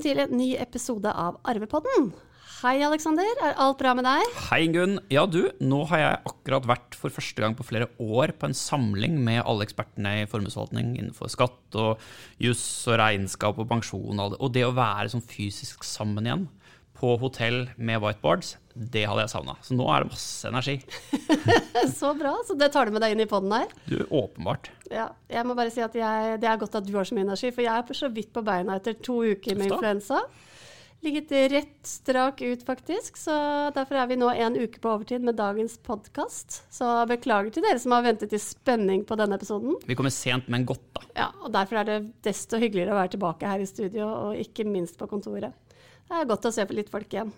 Velkommen til en ny episode av Arvepodden. Hei, Aleksander. Er alt bra med deg? Hei, Ingunn. Ja, du, nå har jeg akkurat vært for første gang på flere år på en samling med alle ekspertene i formuesforvaltning innenfor skatt og juss og regnskap og pensjon og, og det å være sånn fysisk sammen igjen på hotell med whiteboards, det hadde jeg savna. Så nå er det masse energi. så bra. Så det tar du med deg inn i poden her? Du, åpenbart. Ja, jeg må bare si at jeg, Det er godt at du har så mye energi, for jeg er så vidt på beina etter to uker med influensa ligget rett strak ut, faktisk. Så derfor er vi nå en uke på overtid med dagens podkast. Så beklager til dere som har ventet i spenning på denne episoden. Vi kommer sent, men godt, da. Ja, og derfor er det desto hyggeligere å være tilbake her i studio, og ikke minst på kontoret. Det er godt å se litt folk igjen.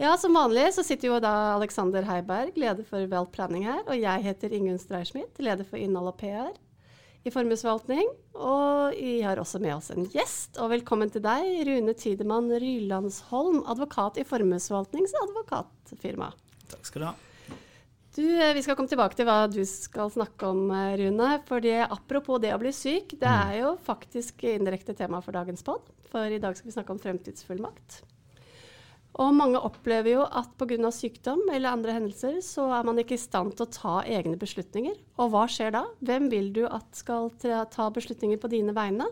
Ja, som vanlig så sitter jo da Alexander Heiberg, leder for Wealth Planning her, og jeg heter Ingunn Streisschmidt, leder for innhold og PR i formuesforvaltning. Og vi har også med oss en gjest. Og velkommen til deg, Rune Tidemann Rylandsholm, advokat i Formuesforvaltnings. Takk skal du ha. Du, eh, vi skal komme tilbake til hva du skal snakke om, eh, Rune. For apropos det å bli syk, det mm. er jo faktisk indirekte tema for dagens pod. For i dag skal vi snakke om fremtidsfullmakt. Og mange opplever jo at pga. sykdom eller andre hendelser, så er man ikke i stand til å ta egne beslutninger. Og hva skjer da? Hvem vil du at skal ta beslutninger på dine vegne?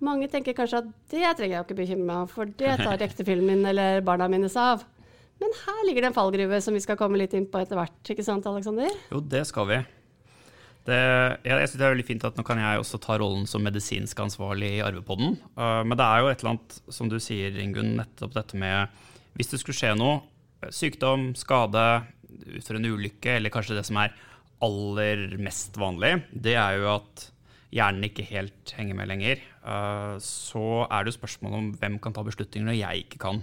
Mange tenker kanskje at det trenger jeg ikke bekymre meg for det tar ektefellen min eller barna mine seg av. Men her ligger det en fallgruve som vi skal komme litt inn på etter hvert, ikke sant Aleksander? Jo, det skal vi. Det, jeg synes det er veldig fint at nå kan jeg også ta rollen som medisinsk ansvarlig i Arvepodden. Uh, men det er jo et eller annet, som du sier, Ingunn, nettopp dette med hvis det skulle skje noe, eh, sykdom, skade, ut fra en ulykke, eller kanskje det som er aller mest vanlig, det er jo at hjernen ikke helt henger med lenger. Uh, så er det jo spørsmålet om hvem kan ta beslutninger når jeg ikke kan.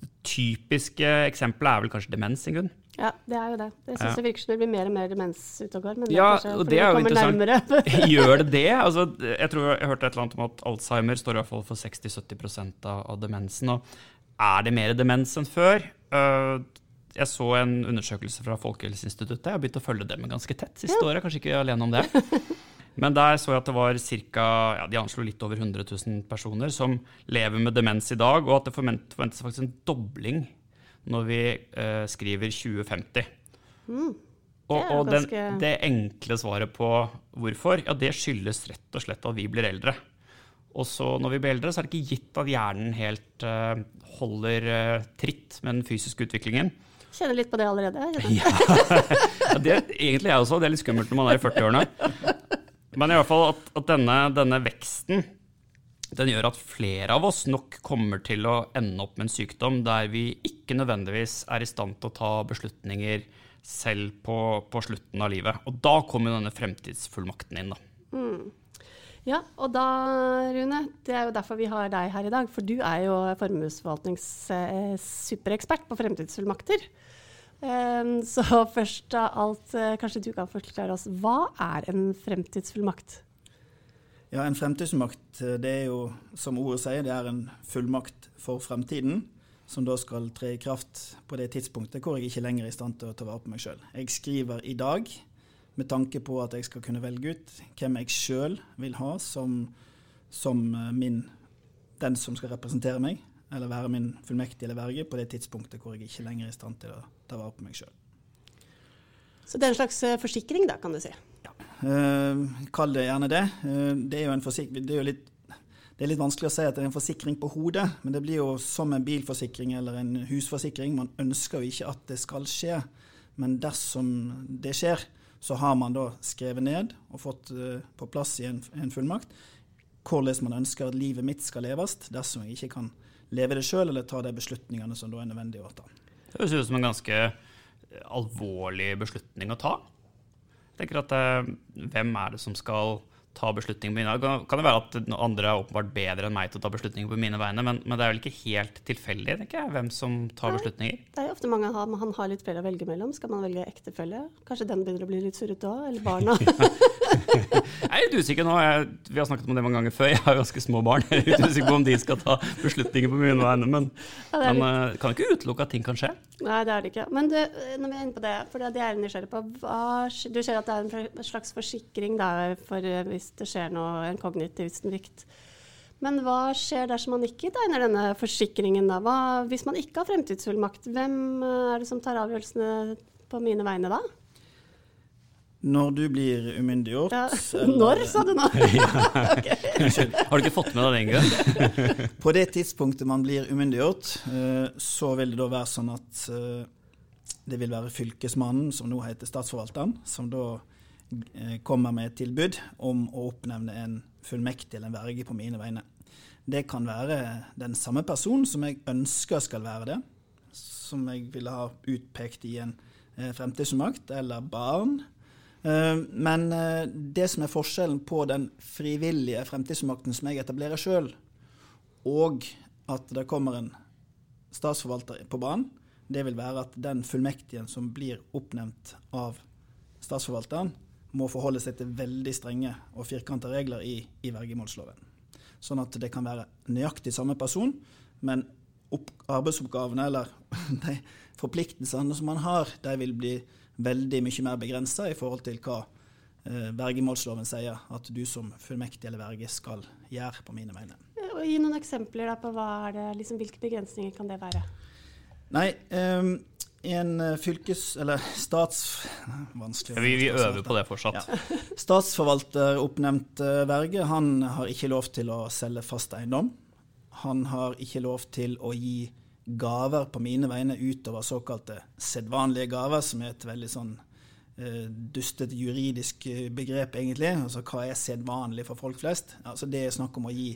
Det typiske eksempelet er vel kanskje demens, Ingunn? Ja, det er jo det. Jeg syns ja. det virker som det blir mer og mer demens ute og går. Men ja, er og det er jo interessant. Gjør det det? Altså, jeg tror jeg hørte et eller annet om at Alzheimer står i hvert fall for 60-70 av, av demensen. Og er det mer demens enn før? Uh, jeg så en undersøkelse fra Folkehelseinstituttet. Jeg har begynt å følge dem ganske tett siste ja. året. Kanskje ikke alene om det. Men der så jeg at det var ca. Ja, de anslo litt over 100 000 personer som lever med demens i dag, og at det forventes faktisk en dobling når vi uh, skriver 2050. Mm. Og, og den, det enkle svaret på hvorfor, ja, det skyldes rett og slett at vi blir eldre. Og så når vi blir eldre, så er det ikke gitt at hjernen helt uh, holder uh, tritt med den fysiske utviklingen. Kjenner litt på det allerede. ja, det egentlig jeg også. Det er litt skummelt når man er i 40-årene. Men i hvert fall at, at denne, denne, veksten den gjør at flere av oss nok kommer til å ende opp med en sykdom der vi ikke nødvendigvis er i stand til å ta beslutninger selv på, på slutten av livet. Og da kommer denne fremtidsfullmakten inn. da. Mm. Ja, og da, Rune, det er jo derfor vi har deg her i dag. For du er jo formuesforvaltnings eh, superekspert på fremtidsfullmakter. Um, så først av alt, eh, kanskje du kan forklare oss, hva er en fremtidsfullmakt? Ja, En fremtidsfullmakt eh, det er jo, som ordet sier, det er en fullmakt for fremtiden. Som da skal tre i kraft på det tidspunktet hvor jeg ikke lenger er i stand til å ta vare på meg sjøl. Jeg skriver i dag med tanke på at jeg skal kunne velge ut hvem jeg sjøl vil ha som, som eh, min, den som skal representere meg, eller være min fullmektige eller verge på det tidspunktet hvor jeg ikke lenger er i stand til å ta vare på meg sjøl. Så det er en slags eh, forsikring, da, kan du si? Ja, uh, kall det gjerne det. Uh, det er jo en det er jo litt det er litt vanskelig å si at det er en forsikring på hodet, men det blir jo som en bilforsikring eller en husforsikring. Man ønsker jo ikke at det skal skje, men dersom det skjer, så har man da skrevet ned og fått uh, på plass i en, en, fullmakt hvordan man ønsker at livet mitt skal leves, dersom jeg ikke kan leve det sjøl eller ta de beslutningene som da er nødvendige å ta. Det høres ut som en ganske eh, alvorlig beslutning å ta. Jeg tenker at uh, Hvem er det som skal ta beslutninger på mine vegne. Kan det være at andre er åpenbart bedre enn meg til å ta beslutninger på mine vegne, men, men det er vel ikke helt tilfeldig tenker jeg, hvem som tar Nei, beslutninger? Det er jo ofte mange han, han har litt flere å velge mellom. Skal man velge ektefelle? Kanskje den begynner å bli litt surrete òg? Eller barna? jeg er litt usikker nå. Jeg, vi har snakket om det mange ganger før. Jeg har ganske små barn. Jeg er litt usikker på om de skal ta beslutninger på mine vegne, men, ja, men uh, kan ikke utelukke at ting kan skje. Nei, det er det ikke. Men du, når vi er inne på det, for det er jeg nysgjerrig på, hva, du ser at det er en slags forsikring da, for hvis hvis det skjer noe, en kognitiv svikt. Men hva skjer dersom man ikke tegner denne forsikringen, da? Hva, hvis man ikke har fremtidsfullmakt, hvem eh, er det som tar avgjørelsene på mine vegne da? Når du blir umyndiggjort Ja. Når, sa du nå? Har du ikke fått med deg det, engang? På det tidspunktet man blir umyndiggjort, eh, så vil det da være sånn at eh, det vil være fylkesmannen, som nå heter statsforvalteren, som da eh, kommer med et tilbud om å oppnevne en fullmektig eller en verge på mine vegne. Det kan være den samme personen som jeg ønsker skal være det, som jeg ville ha utpekt i en fremtidsmakt, eller barn. Eh, Men eh, det som er forskjellen på den frivillige fremtidsmakten som jeg etablerer sjøl, og at det kommer en statsforvalter på banen, det vil være at den fullmektigen som blir oppnevnt av statsforvalteren, må forholde seg til veldig strenge og firkanta regler i, i vergemålsloven. Sånn at det kan være nøyaktig samme person, men opp, arbeidsoppgavene eller de forpliktelsene som man har, de vil bli veldig mye mer begrensa i forhold til hva eh, vergemålsloven sier at du som fullmektig eller verge skal gjøre på mine vegne. Gi noen eksempler da på hva er det, liksom, hvilke begrensninger kan det være? Nei, ehm, en eh, fylkes... Eller stats... Vanskelig. Vi, vi øver på det fortsatt. Ja. Statsforvalteroppnevnt eh, verge han har ikke lov til å selge fast eiendom. Han har ikke lov til å gi gaver på mine vegne utover såkalte sedvanlige gaver, som er et veldig sånn uh, dustete juridisk eh, begrep, egentlig. Altså hva er sedvanlig for folk flest? Altså Det er snakk om å gi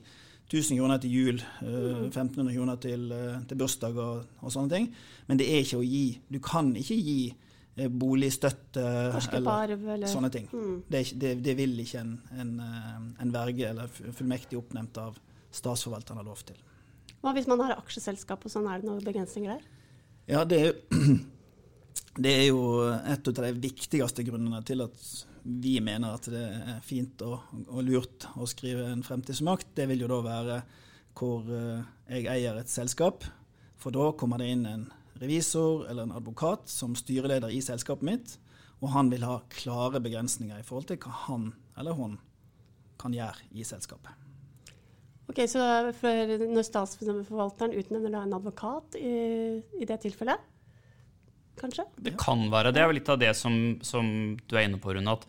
1000 kroner til jul, eh, 1500 kroner til, eh, til bursdag og, og sånne ting. Men det er ikke å gi Du kan ikke gi eh, boligstøtte eller eller sånne ting. Mm. Det, ikke- det, det vil ikke en, en, eh, en verge eller fullmektig oppnevnt av statsforvalteren ha lov til. Hva hvis man har aksjeselskap og sånn, er det noen begrensninger der? Ja, det er, jo- det er jo et av de viktigste grunnene til at vi mener at det er fint og, og lurt å skrive en fremtidsmakt. Det vil jo da være hvor eh, jeg eier et selskap, for da kommer det inn en revisor eller en advokat som styreleder i selskapet mitt, og han vil ha klare begrensninger i forhold til hva han eller hun kan gjøre i selskapet. Ok, Så når statsforvalteren utnevner en advokat i, i det tilfellet, kanskje? Det kan være. Det er jo litt av det som, som du er inne på, Rune. At,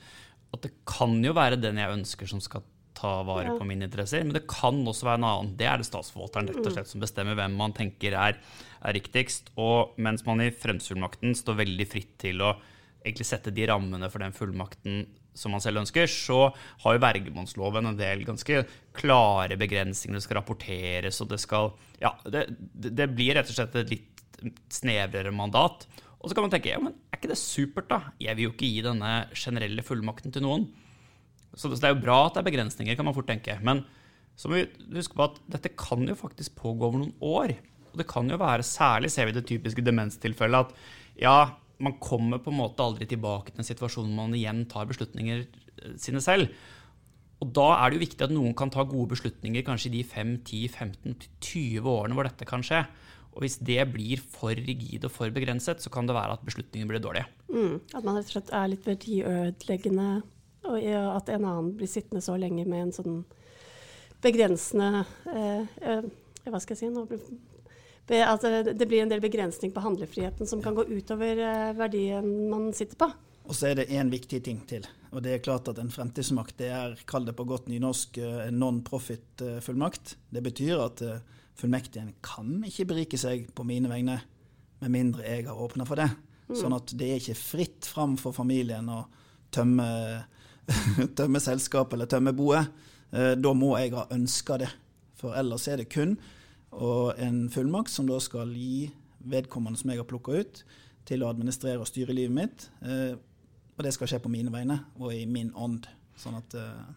at det kan jo være den jeg ønsker som skal ta vare Ja. på mine interesser. Men det kan også være en annen. Det er det statsforvalteren rett og slett som bestemmer hvem man tenker er, er riktigst. Og mens man i fremsfullmakten står veldig fritt til å egentlig sette de rammene for den fullmakten som man selv ønsker, så har jo vergemålsloven en del ganske klare begrensninger. Det skal rapporteres, og det skal Ja, det, det det blir rett og slett et litt snevrere mandat. Og så kan man tenke ja, men er ikke det supert, da? Jeg vil jo ikke gi denne generelle fullmakten til noen. Så det er jo bra at det er begrensninger, kan man fort tenke. Men så må vi huske på at dette kan jo faktisk pågå over noen år. Og det kan jo være, særlig ser vi det typiske demenstilfellet, at ja, man kommer på en måte aldri tilbake til en situasjon hvor man igjen tar beslutninger eh, sine selv. Og da er det jo viktig at noen kan ta gode beslutninger kanskje i de 5-10-15-20 årene hvor dette kan skje. Og hvis det blir for rigid og for begrenset, så kan det være at beslutningene blir dårlige. Mm. At man rett og slett er litt verdiødeleggende, og at en annen blir sittende så lenge med en sånn begrensende eh, eh, Hva skal jeg si nå? Be- At det det blir en del begrensning på handlefriheten som kan gå utover eh, verdien man sitter på. Og så er det én viktig ting til. Og det er klart at en fremtidsmakt det er, kall det på godt nynorsk, eh, en non-profit-fullmakt. Det betyr at eh, fullmektigen kan ikke berike seg på mine vegne, med mindre jeg har åpna for det. Sånn at det er ikke fritt fram for familien å tømme, tømme selskapet eller tømme boet. Eh, Da må jeg ha ønska det. For ellers er det kun og en fullmakt som da skal gi vedkommende som jeg har plukka ut, til å administrere og styre livet mitt. Eh, og det skal skje på mine vegne og i min ånd. Sånn at eh,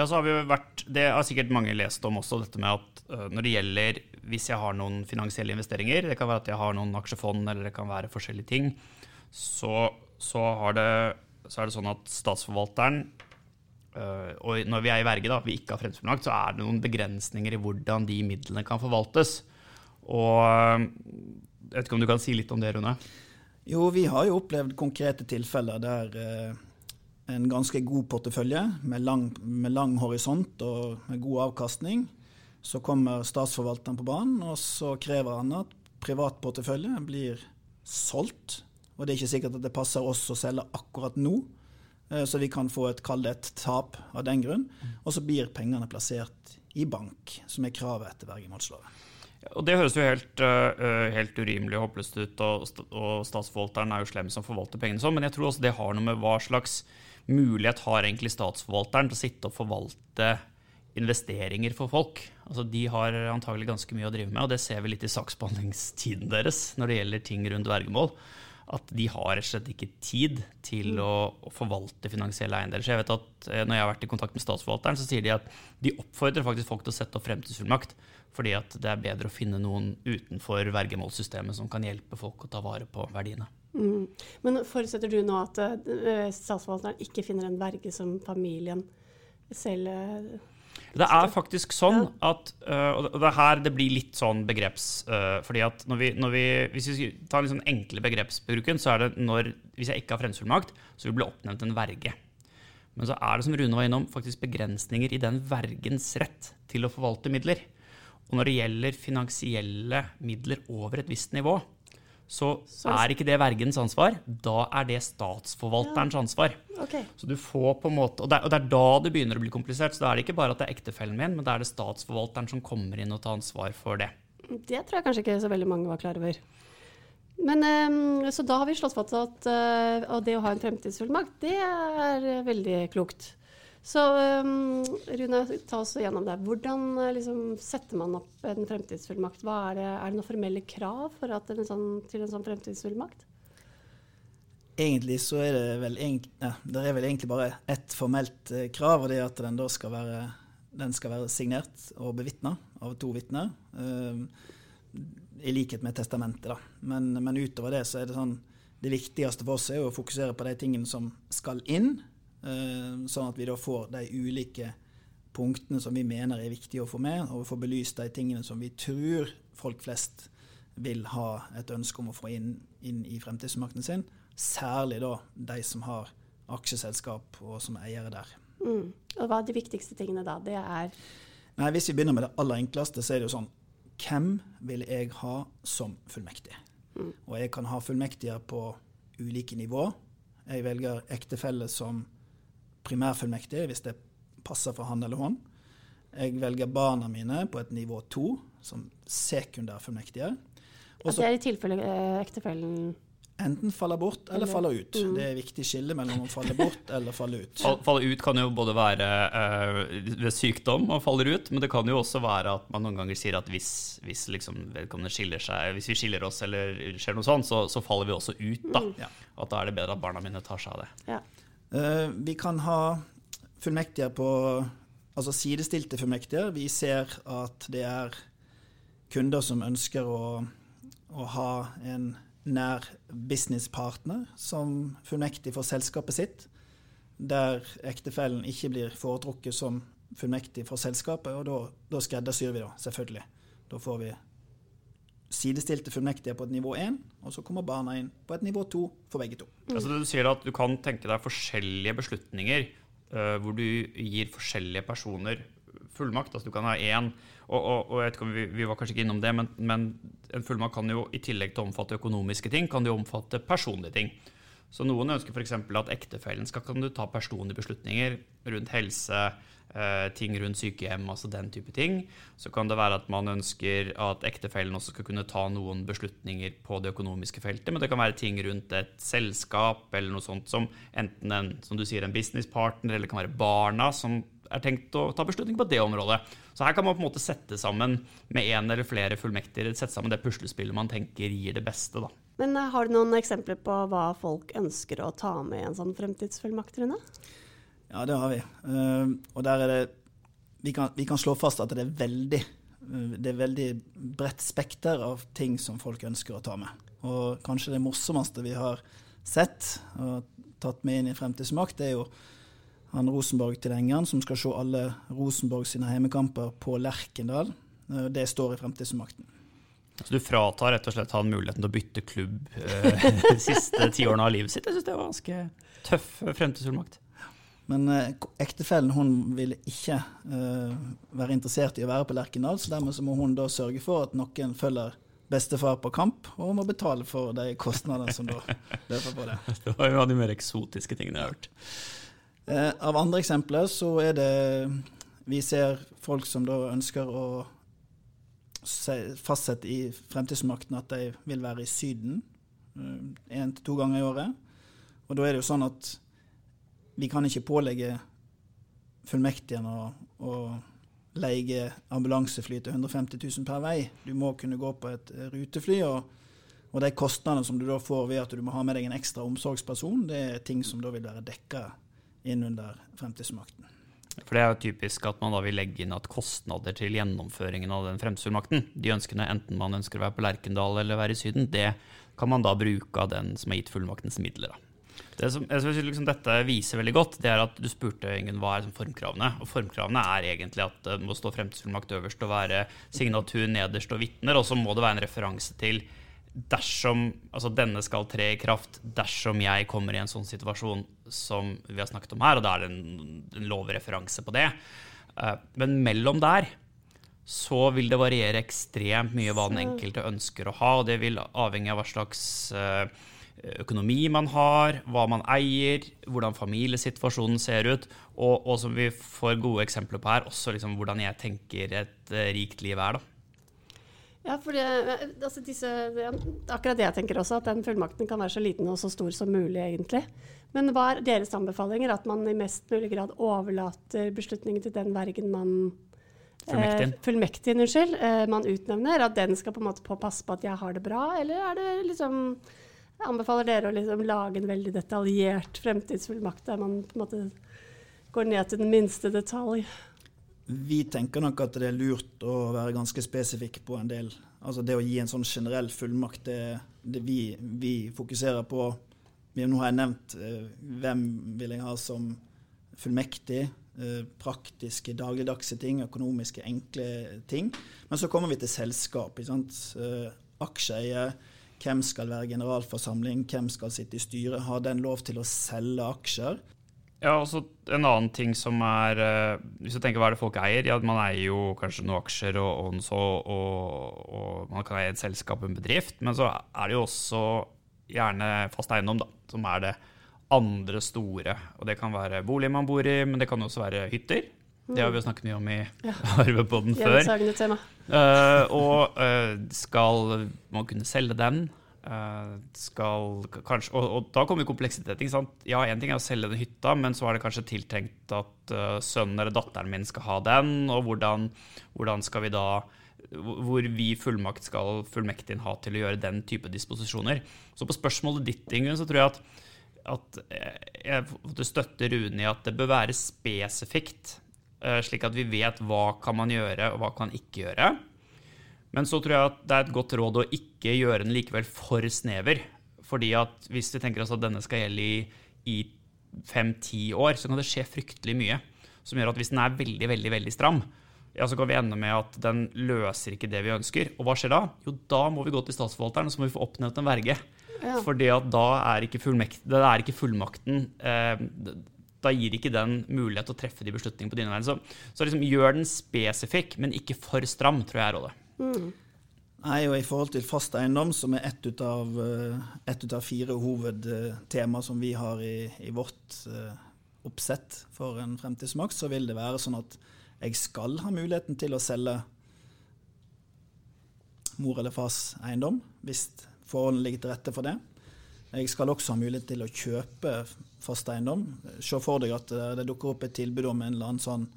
ja. Så har vi vært, Det har sikkert mange lest om også, dette med at øh, når det gjelder hvis jeg har noen finansielle investeringer, det kan være at jeg har noen aksjefond eller det kan være forskjellige ting, så, så, det, så er det sånn at statsforvalteren øh, og når vi er i verge, da, vi ikke har fremsfullmakt, så er det noen begrensninger i hvordan de midlene kan forvaltes. Og øh, jeg vet ikke om du kan si litt om det, Rune? Jo, vi har jo opplevd konkrete tilfeller der en ganske god portefølje med lang, med lang horisont og med god avkastning Så kommer statsforvalteren på banen, og så krever han at privatportefølje blir solgt. Og det er ikke sikkert at det passer oss å selge akkurat nå, eh, så vi kan få et, et tap av den grunn. Og så blir pengene plassert i bank, som er kravet etter vergemålsloven. Og Det høres jo helt, uh, helt urimelig og håpløst ut, og, og statsforvalteren er jo slem som forvalter pengene sånn, men jeg tror også det har noe med hva slags mulighet har egentlig statsforvalteren til å sitte og forvalte investeringer for folk. Altså, de har antagelig ganske mye å drive med, og det ser vi litt i saksbehandlingstiden deres når det gjelder ting rundt vergemål. At de har rett og slett ikke tid til å, å, forvalte finansielle eiendeler. Så jeg vet at eh, Når jeg har vært i kontakt med statsforvalteren, så sier de at de oppfordrer faktisk folk til å sette opp fremtidsfullmakt. Fordi at det er bedre å finne noen utenfor vergemålssystemet som kan hjelpe folk å ta vare på verdiene. Mm. Men forutsetter du nå at uh, statsforvalteren ikke finner en verge som familien selv uh, det er faktisk sånn at uh, Og det er her det blir litt sånn begreps... Uh, fordi at når vi, når vi, Hvis vi tar den sånn enkle begrepsbruken, så er det når Hvis jeg ikke har fremsfullmakt, så vil det bli oppnevnt en verge. Men så er det, som Rune var innom, faktisk begrensninger i den vergens rett til å forvalte midler. Og når det gjelder finansielle midler over et visst nivå, så er ikke det vergens ansvar. Da er det statsforvalterens ansvar. Okay. Så du får på en måte, og det, er, og det, er, da det begynner å bli komplisert. Så da er det ikke bare at det er ektefellen min, men da er det statsforvalteren som kommer inn og tar ansvar for det. Det tror jeg kanskje ikke så veldig mange var klar over. Men, um, så da har vi slått fast at uh, det å ha en fremtidsfullmakt, det er veldig klokt. Så um, Rune, ta oss gjennom det. Hvordan uh, liksom, setter man opp en fremtidsfullmakt? Er det, er, det, noen formelle krav en sånn, til en sånn fremtidsfullmakt? Egentlig så er det vel, ja, det er vel egentlig bare ett formelt eh, krav, og det er at den da skal være, skal være signert og bevitna av to vitner. Uh, I likhet med testamentet, da. Men, men, utover det så er det sånn Det viktigste for oss er å fokusere på de tingene som skal inn, Eh, sånn at vi da får de ulike punktene som vi mener er viktige å få med, og få belyst de tingene som vi tror folk flest vil ha et ønske om å få inn, inn i fremtidsmakten sin. Særlig da de som har aksjeselskap og som er eiere der. Mm. Og Hva er de viktigste tingene da? Det er Nei, Hvis vi begynner med det aller enkleste, så er det jo sånn Hvem vil jeg ha som fullmektig? Mm. Og jeg kan ha fullmektiger på ulike nivå. Jeg velger ektefelle som primærfullmektig hvis det passer for han eller hun. Jeg velger barna mine på et nivå to som sekundærfullmektige. Altså, det er i tilfelle eh, ektefellen enten faller bort eller, eller faller ut. Mm. Det er et viktig skille mellom å falle bort eller falle ut. Falle ut kan jo både være øh, ved sykdom og faller ut, men det kan jo også være at man noen ganger sier at hvis, hvis liksom vedkommende skiller seg, hvis vi skiller oss eller skjer noe sånt, så, så faller vi også ut. da. Mm. At da er det bedre at barna mine tar seg av det. Ja. Eh, vi kan ha fullmektiger på Altså sidestilte fullmektiger. Vi ser at det er kunder som ønsker å, å ha en nær businesspartner som fullmektig for selskapet sitt, der ektefellen ikke blir foretrukket som fullmektig for selskapet, og da, da skreddersyr vi, da, selvfølgelig. Da får vi sidestilte fullmektige på et nivå 1, og så kommer barna inn på et nivå 2 for begge to. Mm. Altså, du sier at du kan tenke deg forskjellige beslutninger uh, hvor du gir forskjellige personer fullmakt. Altså, du kan ha én og, og, og vi, vi, var kanskje ikke innom det, men, men, en fullmakt kan jo i tillegg til å omfatte økonomiske ting, kan det jo omfatte personlige ting. Så noen ønsker f.eks. at ektefellen skal kan du ta personlige beslutninger rundt helse, Eh, ting rundt sykehjem, altså den type ting. Så kan det være at man ønsker at ektefellen også skal kunne ta noen beslutninger på det økonomiske feltet, men det kan være ting rundt et selskap eller noe sånt som enten en, som du sier, en businesspartner, eller det kan være barna som er tenkt å ta beslutning på det området. Så her kan man på en måte sette sammen med en eller flere fullmektiger, sette sammen det puslespillet man tenker gir det beste. da. Men eh, har du noen eksempler på hva folk ønsker å ta med i en sånn fremtidsfullmakt, Rune? Ja, det har vi. Uh, og der er det vi kan, vi kan, slå fast at det er veldig uh, det er veldig bredt spekter av ting som folk ønsker å ta med. Og kanskje det morsomste vi har sett og tatt med inn i Fremtidsmakt, det er jo han Rosenborg-tilhengeren som skal se alle Rosenborg sine heimekamper på Lerkendal. Det står i Fremtidsmakten. Så du fratar rett og slett han muligheten til å bytte klubb eh, de siste ti årene av livet sitt? Jeg syns det var ganske tøff fremtidsfullmakt. Men eh, ektefellen hun vil ikke eh, være interessert i å være på Lerkendal, så dermed så må hun da sørge for at noen følger bestefar på kamp, og må betale for de kostnadene som da løper på det. Det var jo av de mer eksotiske tingene jeg har hørt. Eh, av andre eksempler så er det Vi ser folk som da ønsker å fastsette i fremtidsmakten at de vil være i Syden én eh, til to ganger i året. Og da er det jo sånn at vi kan ikke pålegge fullmektigene å, å leie ambulansefly til 150 000 per vei. Du må kunne gå på et rutefly. og og de kostnadene som du da får ved at du må ha med deg en ekstra omsorgsperson, det er ting som da vil være dekka inn under fremtidsmakten. For Det er jo typisk at man da vil legge inn at kostnader til gjennomføringen av den fremtidsfullmakten, de ønskene enten man ønsker å være på Lerkendal eller være i Syden, det kan man da bruke av den som har gitt fullmaktens midler. da. Det som jeg synes liksom dette viser veldig godt, det er at du spurte Ingen, hva er liksom formkravene. Og Formkravene er egentlig at det må stå fremtidsfullmakt øverst og være signatur nederst og vitner. Og så må det være en referanse til dersom altså denne skal tre i kraft dersom jeg kommer i en sånn situasjon som vi har snakket om her, og da er det en, en lovreferanse på det. Eh, men mellom der så vil det variere ekstremt mye hva den enkelte ønsker å ha. og Det vil avhenge av hva slags uh, økonomi man har, hva man eier, hvordan familiesituasjonen ser ut, og, og som vi får gode eksempler på her, også liksom hvordan jeg tenker et uh, rikt liv er. da. Ja, for det, altså disse, akkurat det jeg tenker også, at den fullmakten kan være så liten og så stor som mulig, egentlig. Men hva er deres anbefalinger? At man i mest mulig grad overlater beslutningen til den vergen man Fullmektigen. Eh, unnskyld. Eh, man utnevner. At den skal på en måte passe på at jeg har det bra, eller er det liksom Jeg anbefaler dere å liksom lage en veldig detaljert fremtidsfullmakt der man på en måte går ned til den minste detalj? Vi tenker nok at det er lurt å være ganske spesifikk på en del. Altså det å gi en sånn generell fullmakt, det, det vi, vi, fokuserer på Nå har jeg nevnt eh, hvem vil jeg ha som fullmektig. Eh, praktiske, dagligdagse ting, økonomiske, enkle ting. Men så kommer vi til selskap. Eh, aksjeeier hvem skal være generalforsamling? Hvem skal sitte i styret? Har den lov til å selge aksjer? Ja, også En annen ting som er uh, Hvis du tenker hva er det folk eier? Ja, Man eier jo kanskje noen aksjer, og, og, så, og, og man kan eie et selskap en bedrift. Men så er det jo også gjerne fast eiendom, da, som er det andre store. Og Det kan være bolig man bor i, men det kan også være hytter. Det har vi jo snakket mye om i ja. Arvepodden før. Uh, og uh, skal man kunne selge den? Uh, skal kanskje, og, og, da kommer kompleksiteten. ikke sant? Ja, Én ting er å selge den hytta, men så er det kanskje tiltenkt at sønnen eller datteren min skal ha den. Og hvordan, hvordan skal vi da hvor vi fullmakt skal fullmektigen ha til å gjøre den type disposisjoner. Så på spørsmålet ditt, Ingunn, så tror jeg at, at jeg støtter Rune i at det bør være spesifikt Eh, slik at vi vet hva kan man gjøre, og hva kan ikke gjøre. Men så tror jeg at det er et godt råd å ikke gjøre den likevel for snever. Fordi at hvis vi tenker oss at denne skal gjelde i, i fem-ti år, så kan det skje fryktelig mye som gjør at hvis den er veldig, veldig, veldig stram, ja, så kan vi ende med at den løser ikke det vi ønsker. Og hva skjer da? Jo, da må vi gå til statsforvalteren og så må vi få oppnevnt en verge. Ja. Fordi at da er ikke, fullmekt, er ikke fullmakten eh, da gir ikke den mulighet til å treffe de beslutningene på dine vegne. Så, så liksom, gjør den spesifikk, men ikke for stram, tror jeg er rådet. Mm. Nei, og I forhold til fast eiendom, som er ett ut eh, et av fire hovedtema som vi har i, i vårt uh, oppsett for en fremtidsmakt, så vil det være sånn at jeg skal ha muligheten til å selge mor eller fars eiendom, hvis forholdene ligger til rette for det. Jeg skal også ha mulighet til å kjøpe fast eiendom. Se for deg at eh, det dukker opp et tilbud om en eller annen sånn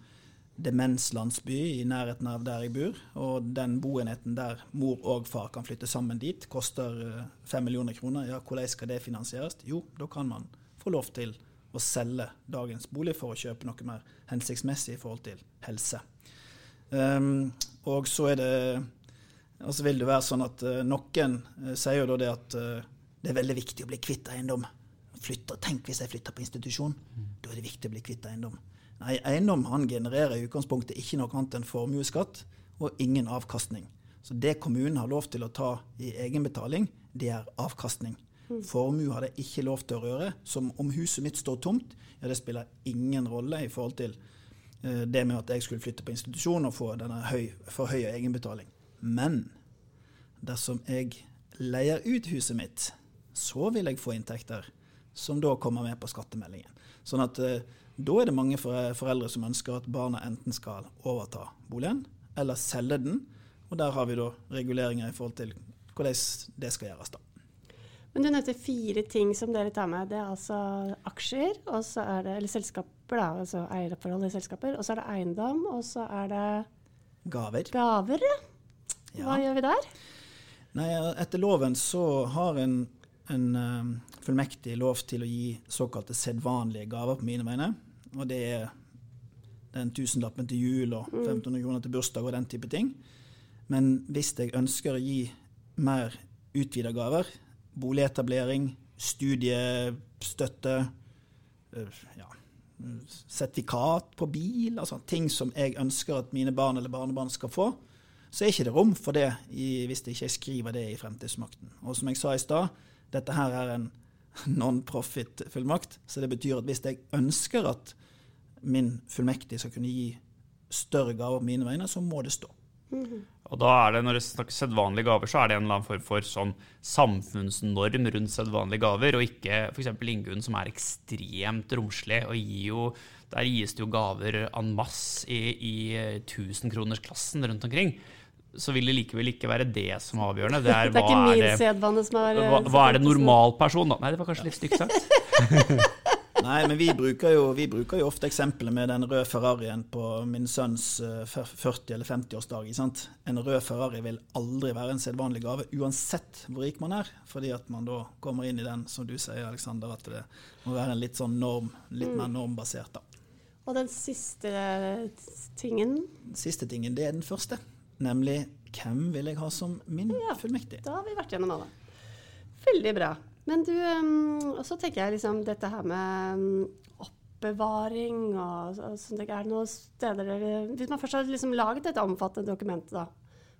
demenslandsby i nærheten av der jeg bor. Og den boenheten der mor og far kan flytte sammen dit, koster eh, fem millioner kroner. Ja, hvordan skal det finansieres? Jo, da kan man få lov til å selge dagens bolig for å kjøpe noe mer hensiktsmessig i forhold til helse. Um, og så er det altså vil det være sånn at uh, noen uh, sier jo da det at uh, det er veldig viktig å bli kvitt eiendom. Flytter, tenk hvis jeg flytter på institusjon. Mm. Da er det viktig å bli kvitt eiendom. Nei, eiendom han genererer i utgangspunktet ikke noe annet enn formuesskatt og ingen avkastning. Så det kommunen har lov til å ta i egenbetaling, det er avkastning. Formue har det ikke lov til å røre. Som om huset mitt står tomt, ja, det spiller ingen rolle i forhold til eh, det med at jeg skulle flytte på institusjon og få denne høy, for høy egenbetaling. Men dersom jeg leier ut huset mitt, så vil jeg få inntekter som da kommer med på skattemeldingen. Sånn at eh, da er det mange foreldre som ønsker at barna enten skal overta boligen eller selge den. Og der har vi da reguleringer i forhold til hvordan det skal gjøres. da. Men du nevnte fire ting som dere tar med. Det er altså aksjer, og så er det, eller selskaper, da, altså eierforhold i selskaper. Og så er det eiendom, og så er det Gaver. Gaver. Hva ja. gjør vi der? Nei, Etter loven så har en, en uh, fullmektig lov til å gi såkalte sedvanlige gaver på mine vegne. Og det er den tusenlappen til jul og 1500 mm. kroner til bursdag og den type ting. Men hvis jeg ønsker å gi mer utvida gaver, boligetablering, studiestøtte, øh, ja, sertifikat på bil, altså ting som jeg ønsker at mine barn eller barnebarn skal få, så er ikke det rom for det i, hvis jeg ikke skriver det i Fremtidsmakten. Og som jeg sa i stad, dette her er en non-profit-fullmakt. Så det betyr at hvis jeg ønsker at min fullmektig skal kunne gi større gaver på mine vegne, så må det stå. -hmm. Og da er det, Når det snakkes sedvanlige gaver, så er det en eller annen form for sånn samfunnsnorm rundt sedvanlige gaver, og ikke f.eks. Ingunn, som er ekstremt romslig. og gir jo, Der gis det jo gaver en masse i, i tusenkronersklassen rundt omkring så vil det likevel ikke være det som er avgjørende. Det er, det er ikke min sedvane som er Hva, hva er det normalperson, da? Nei, det var kanskje litt stygt sagt. Nei, men vi bruker, jo, vi bruker, jo, ofte eksempelet med den røde Ferrarien på min sønns 40- eh, eller 50-årsdag. En rød Ferrari vil aldri være en sedvanlig gave, uansett hvor rik man er. Fordi at man da kommer inn i den, som du sier, Aleksander, at det må være en litt sånn norm, litt mer mm. normbasert, da. Og den siste tingen? Den siste tingen, det er den første. Nemlig hvem vil jeg ha som min ja, fullmektig? Da har vi vært gjennom alle. Veldig bra. Men du, og så tenker jeg liksom dette her med um, oppbevaring og, og sånn. Er det noen steder der Hvis man først har liksom laget dette omfattende dokumentet, da.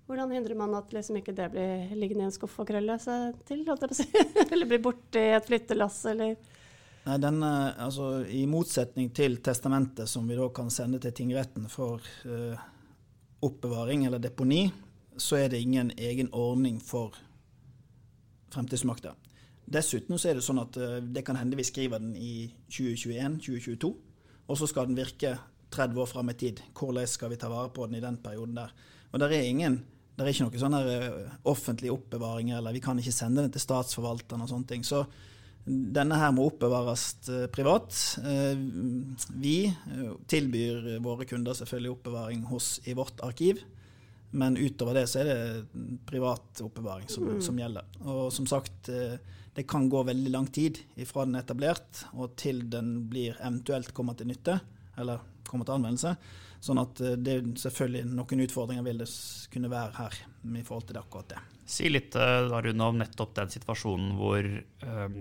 Hvordan hindrer man at liksom ikke det blir liggende i en skuff og krølle seg til? eller blir borte i et flyttelass, eller Nei, denne, altså, I motsetning til testamentet, som vi da kan sende til tingretten for uh, oppbevaring eller deponi, så er det ingen egen ordning for fremtidsmakta. Dessuten så er det sånn at eh, det kan hende vi skriver den i 2021-2022, og så skal den virke 30 år fram i tid. Hvordan skal vi ta vare på den i den perioden der? Og der er ingen det er ikke noe sånn eh, offentlig oppbevaring, eller vi kan ikke sende den til statsforvalteren og sånne ting. Så denne her må oppbevares eh, privat. Vi tilbyr våre kunder selvfølgelig oppbevaring hos, i vårt arkiv. Men utover det så er det privat oppbevaring som, mm. som gjelder. Og som sagt, eh, det kan gå veldig lang tid fra den er etablert og til den blir eventuelt kommer til nytte, eller kommer til anvendelse. Sånn at eh, det er selvfølgelig noen utfordringer vil det kunne være her i forhold til det akkurat det. Si litt eh, da, Rune, om nettopp den situasjonen hvor, um,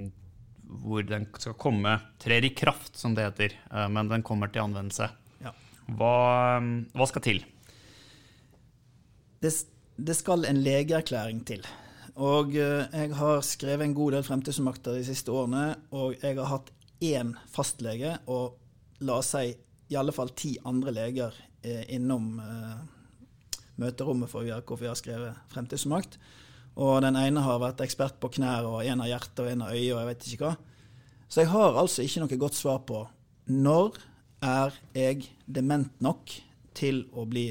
hvor den skal komme, trer i kraft, som det heter, uh, men den kommer til anvendelse. Ja. Hva, um, hva skal til? det, det skal en legeerklæring til. Og eh, jeg har skrevet en god del fremtidsfullmakter de siste årene, og jeg har hatt én fastlege og la oss si i alle fall ti andre leger eh, innom eh, møterommet for hvorfor vi har skrevet fremtidsfullmakt. Og den ene har vært ekspert på knær, og en av hjertet og en av øyet og jeg vet ikke hva. Så jeg har altså ikke noe godt svar på når er jeg dement nok til å bli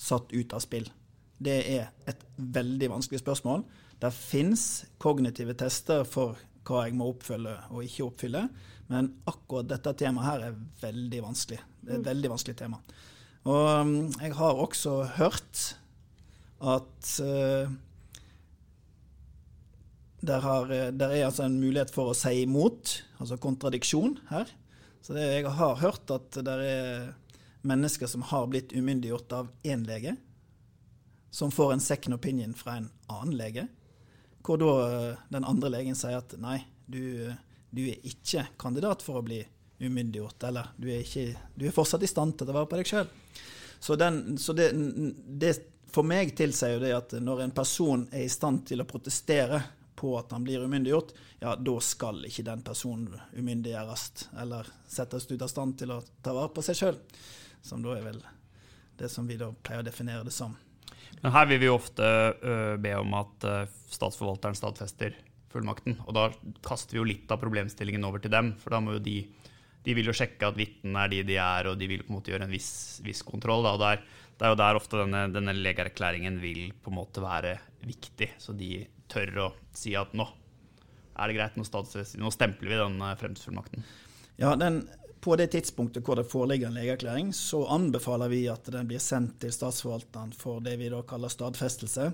satt ut av spill. Det er et veldig vanskelig spørsmål. Det fins kognitive tester for hva jeg må oppfylle og ikke oppfylle, men akkurat dette temaet her er veldig vanskelig. Det er et mm. veldig vanskelig tema. Og um, jeg har også hørt at uh, der, har, der, er altså en mulighet for å si imot, altså kontradiksjon her. Så det, jeg har hørt at det er mennesker som har blitt umyndiggjort av én lege, som får en second opinion fra en annen lege, hvor da eh, den andre legen sier at nei, du, du er ikke kandidat for å bli umyndiggjort, eller du er, ikke, du er fortsatt i stand til å ta vare på deg sjøl. Så, den, så det, det, for meg tilsier jo det at når en person er i stand til å protestere på at han blir umyndiggjort, ja, da skal ikke den personen umyndiggjøres eller settes ut av stand til å ta vare på seg sjøl. Som da er vel det som vi da pleier å definere det som. Men her vil vi ofte uh, be om at uh, statsforvalteren stadfester fullmakten. Og da kaster vi jo litt av problemstillingen over til dem, for da må jo de de vil jo sjekke at vitnene er de de er, og de vil på en måte gjøre en viss, viss kontroll. Da. og der, Det er jo der ofte denne, denne legeerklæringen vil på en måte være viktig. Så de tør å si at nå er det greit, nå, nå stempler vi den eh, fremtidsfullmakten. Ja, den, på det tidspunktet hvor det foreligger en legeerklæring, så anbefaler vi at den blir sendt til statsforvalteren for det vi da kaller stadfestelse.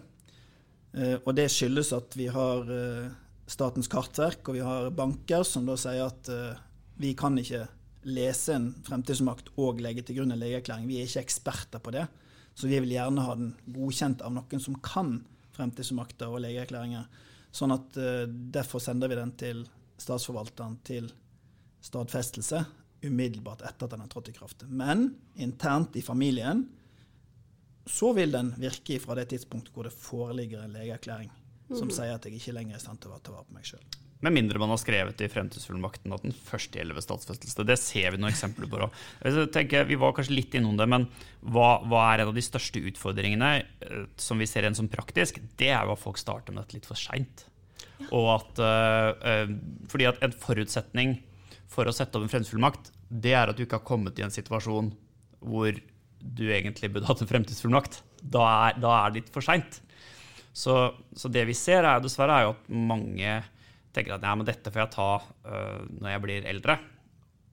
Eh, og det skyldes at vi har eh, Statens kartverk og vi har banker som da sier at vi kan ikke lese en fremtidsmakt og legge til grunn en legeerklæring. Vi er ikke eksperter på det. Så vi vil gjerne ha den godkjent av noen som kan fremtidsmakter og legeerklæringer. Sånn at uh, Derfor sender vi den til statsforvalteren til stadfestelse umiddelbart etter at den har trådt i kraft. Men internt i familien så vil den virke fra det tidspunktet hvor det foreligger en legeerklæring som mm. sier at jeg ikke lenger er i stand til å ta vare på meg sjøl. Med mindre man har skrevet i fremtidsfullmakten at den først gjelder statsfestelse. Det ser vi noen eksempler på. Da. Jeg Tenker, vi var kanskje litt innom det, men hva, hva, er en av de største utfordringene uh, som vi ser igjen som praktisk? Det er jo at folk starter med dette litt for seint. Ja. At, uh, fordi at en forutsetning for å sette opp en fremtidsfullmakt, det er at du ikke har kommet i en situasjon hvor du egentlig burde hatt en fremtidsfullmakt. Da er, da er det litt for seint. Så, så, det vi ser, er dessverre er jo at mange tenker at ja, men dette får jeg ta uh, når jeg blir eldre.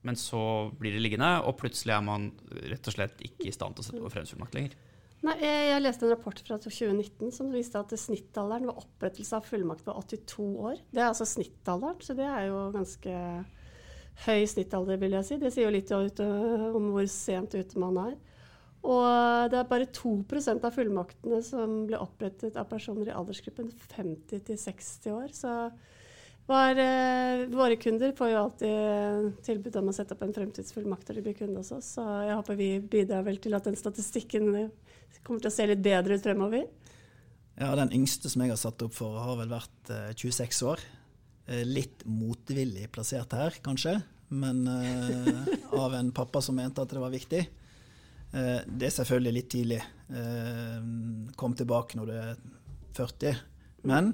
Men så blir det liggende, og plutselig er man rett og slett ikke i stand til å sette på fremtidsfullmakt lenger. Nei, jeg leste en rapport fra 2019 som viste at snittalderen ved opprettelse av fullmakt var 82 år. Det er altså snittalderen, så det er jo ganske høy snittalder, vil jeg si. Det sier jo litt om hvor sent ute man er. Og det er bare 2% av fullmaktene som ble opprettet av personer i aldersgruppen 50 til 60 år. Så var, eh, våre kunder får jo alltid tilbud om å sette opp en fremtidsfullmakt når de blir kunde hos oss. Så jeg håper vi bidrar vel til at den statistikken kommer til å se litt bedre ut fremover. Ja, Den yngste som jeg har satt opp for, har vel vært eh, 26 år. Eh, litt motvillig plassert her, kanskje, men eh, av en pappa som mente at det var viktig. Eh, det er selvfølgelig litt tidlig. Eh, kom tilbake når du er 40. Men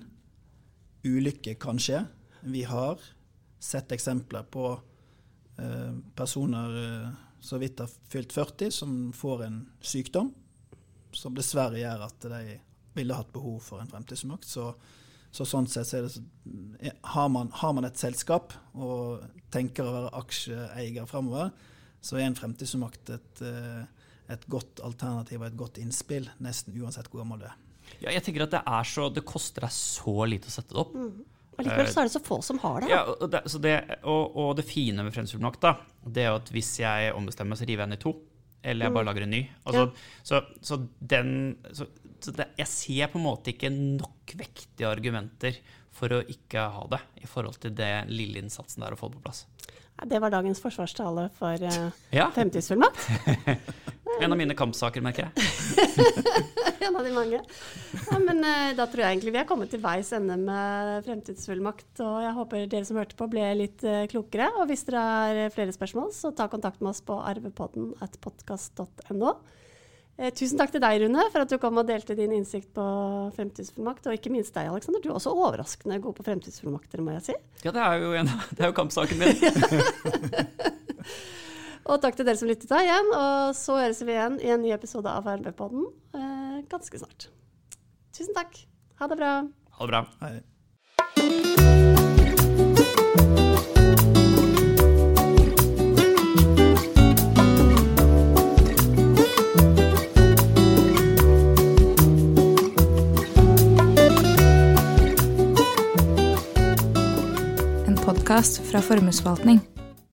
ulykke kan skje. Vi har sett eksempler på eh, personer eh, så vidt har fylt 40, som får en sykdom som dessverre gjør at de ville hatt behov for en fremtidsmakt. Så, så sånn sett så det, eh, har, man, har, man, et selskap og tenker å være aksjeeier framover, så er en fremtidsmakt et, et godt alternativ og et godt innspill, nesten uansett hvor gammel du er. Ja, jeg tenker at det, er så, det koster deg så lite å sette det opp. Mm. Og likevel så er det så få som har det. Ja, og, det, det, og, og det fine med Fremskrittsfullmakt da, det er at hvis jeg ombestemmer meg, så river jeg den i to. Eller jeg bare mm. lager en ny. Altså, ja. så, så, den så, så det, Jeg ser på en måte ikke nok vektige argumenter for å ikke ha det, i forhold til det lille innsatsen det er å få det på plass. Det var dagens forsvarstale for uh, ja. fremtidsfullmakt. en av mine kampsaker, merker jeg. en av de mange. Ja, men uh, da tror jeg egentlig vi er kommet til veis ende med fremtidsfullmakt. Og jeg håper dere som hørte på, ble litt uh, klokere. Og hvis dere har flere spørsmål, så ta kontakt med oss på arvepodden at podkast.no. Eh, tusen takk til deg, Rune, for at du kom og delte din innsikt på fremtidsfullmakt. Og ikke minst deg, Aleksander. Du er også overraskende god på fremtidsfullmakter, må jeg si. Ja, det er jo, en, det er jo kampsaken min. og takk til dere som lyttet her igjen. Og så høres vi igjen i en ny episode av RNB-podden eh, ganske snart. Tusen takk. Ha det bra. Ha det bra. Hei. podkast fra Formuesforvaltning.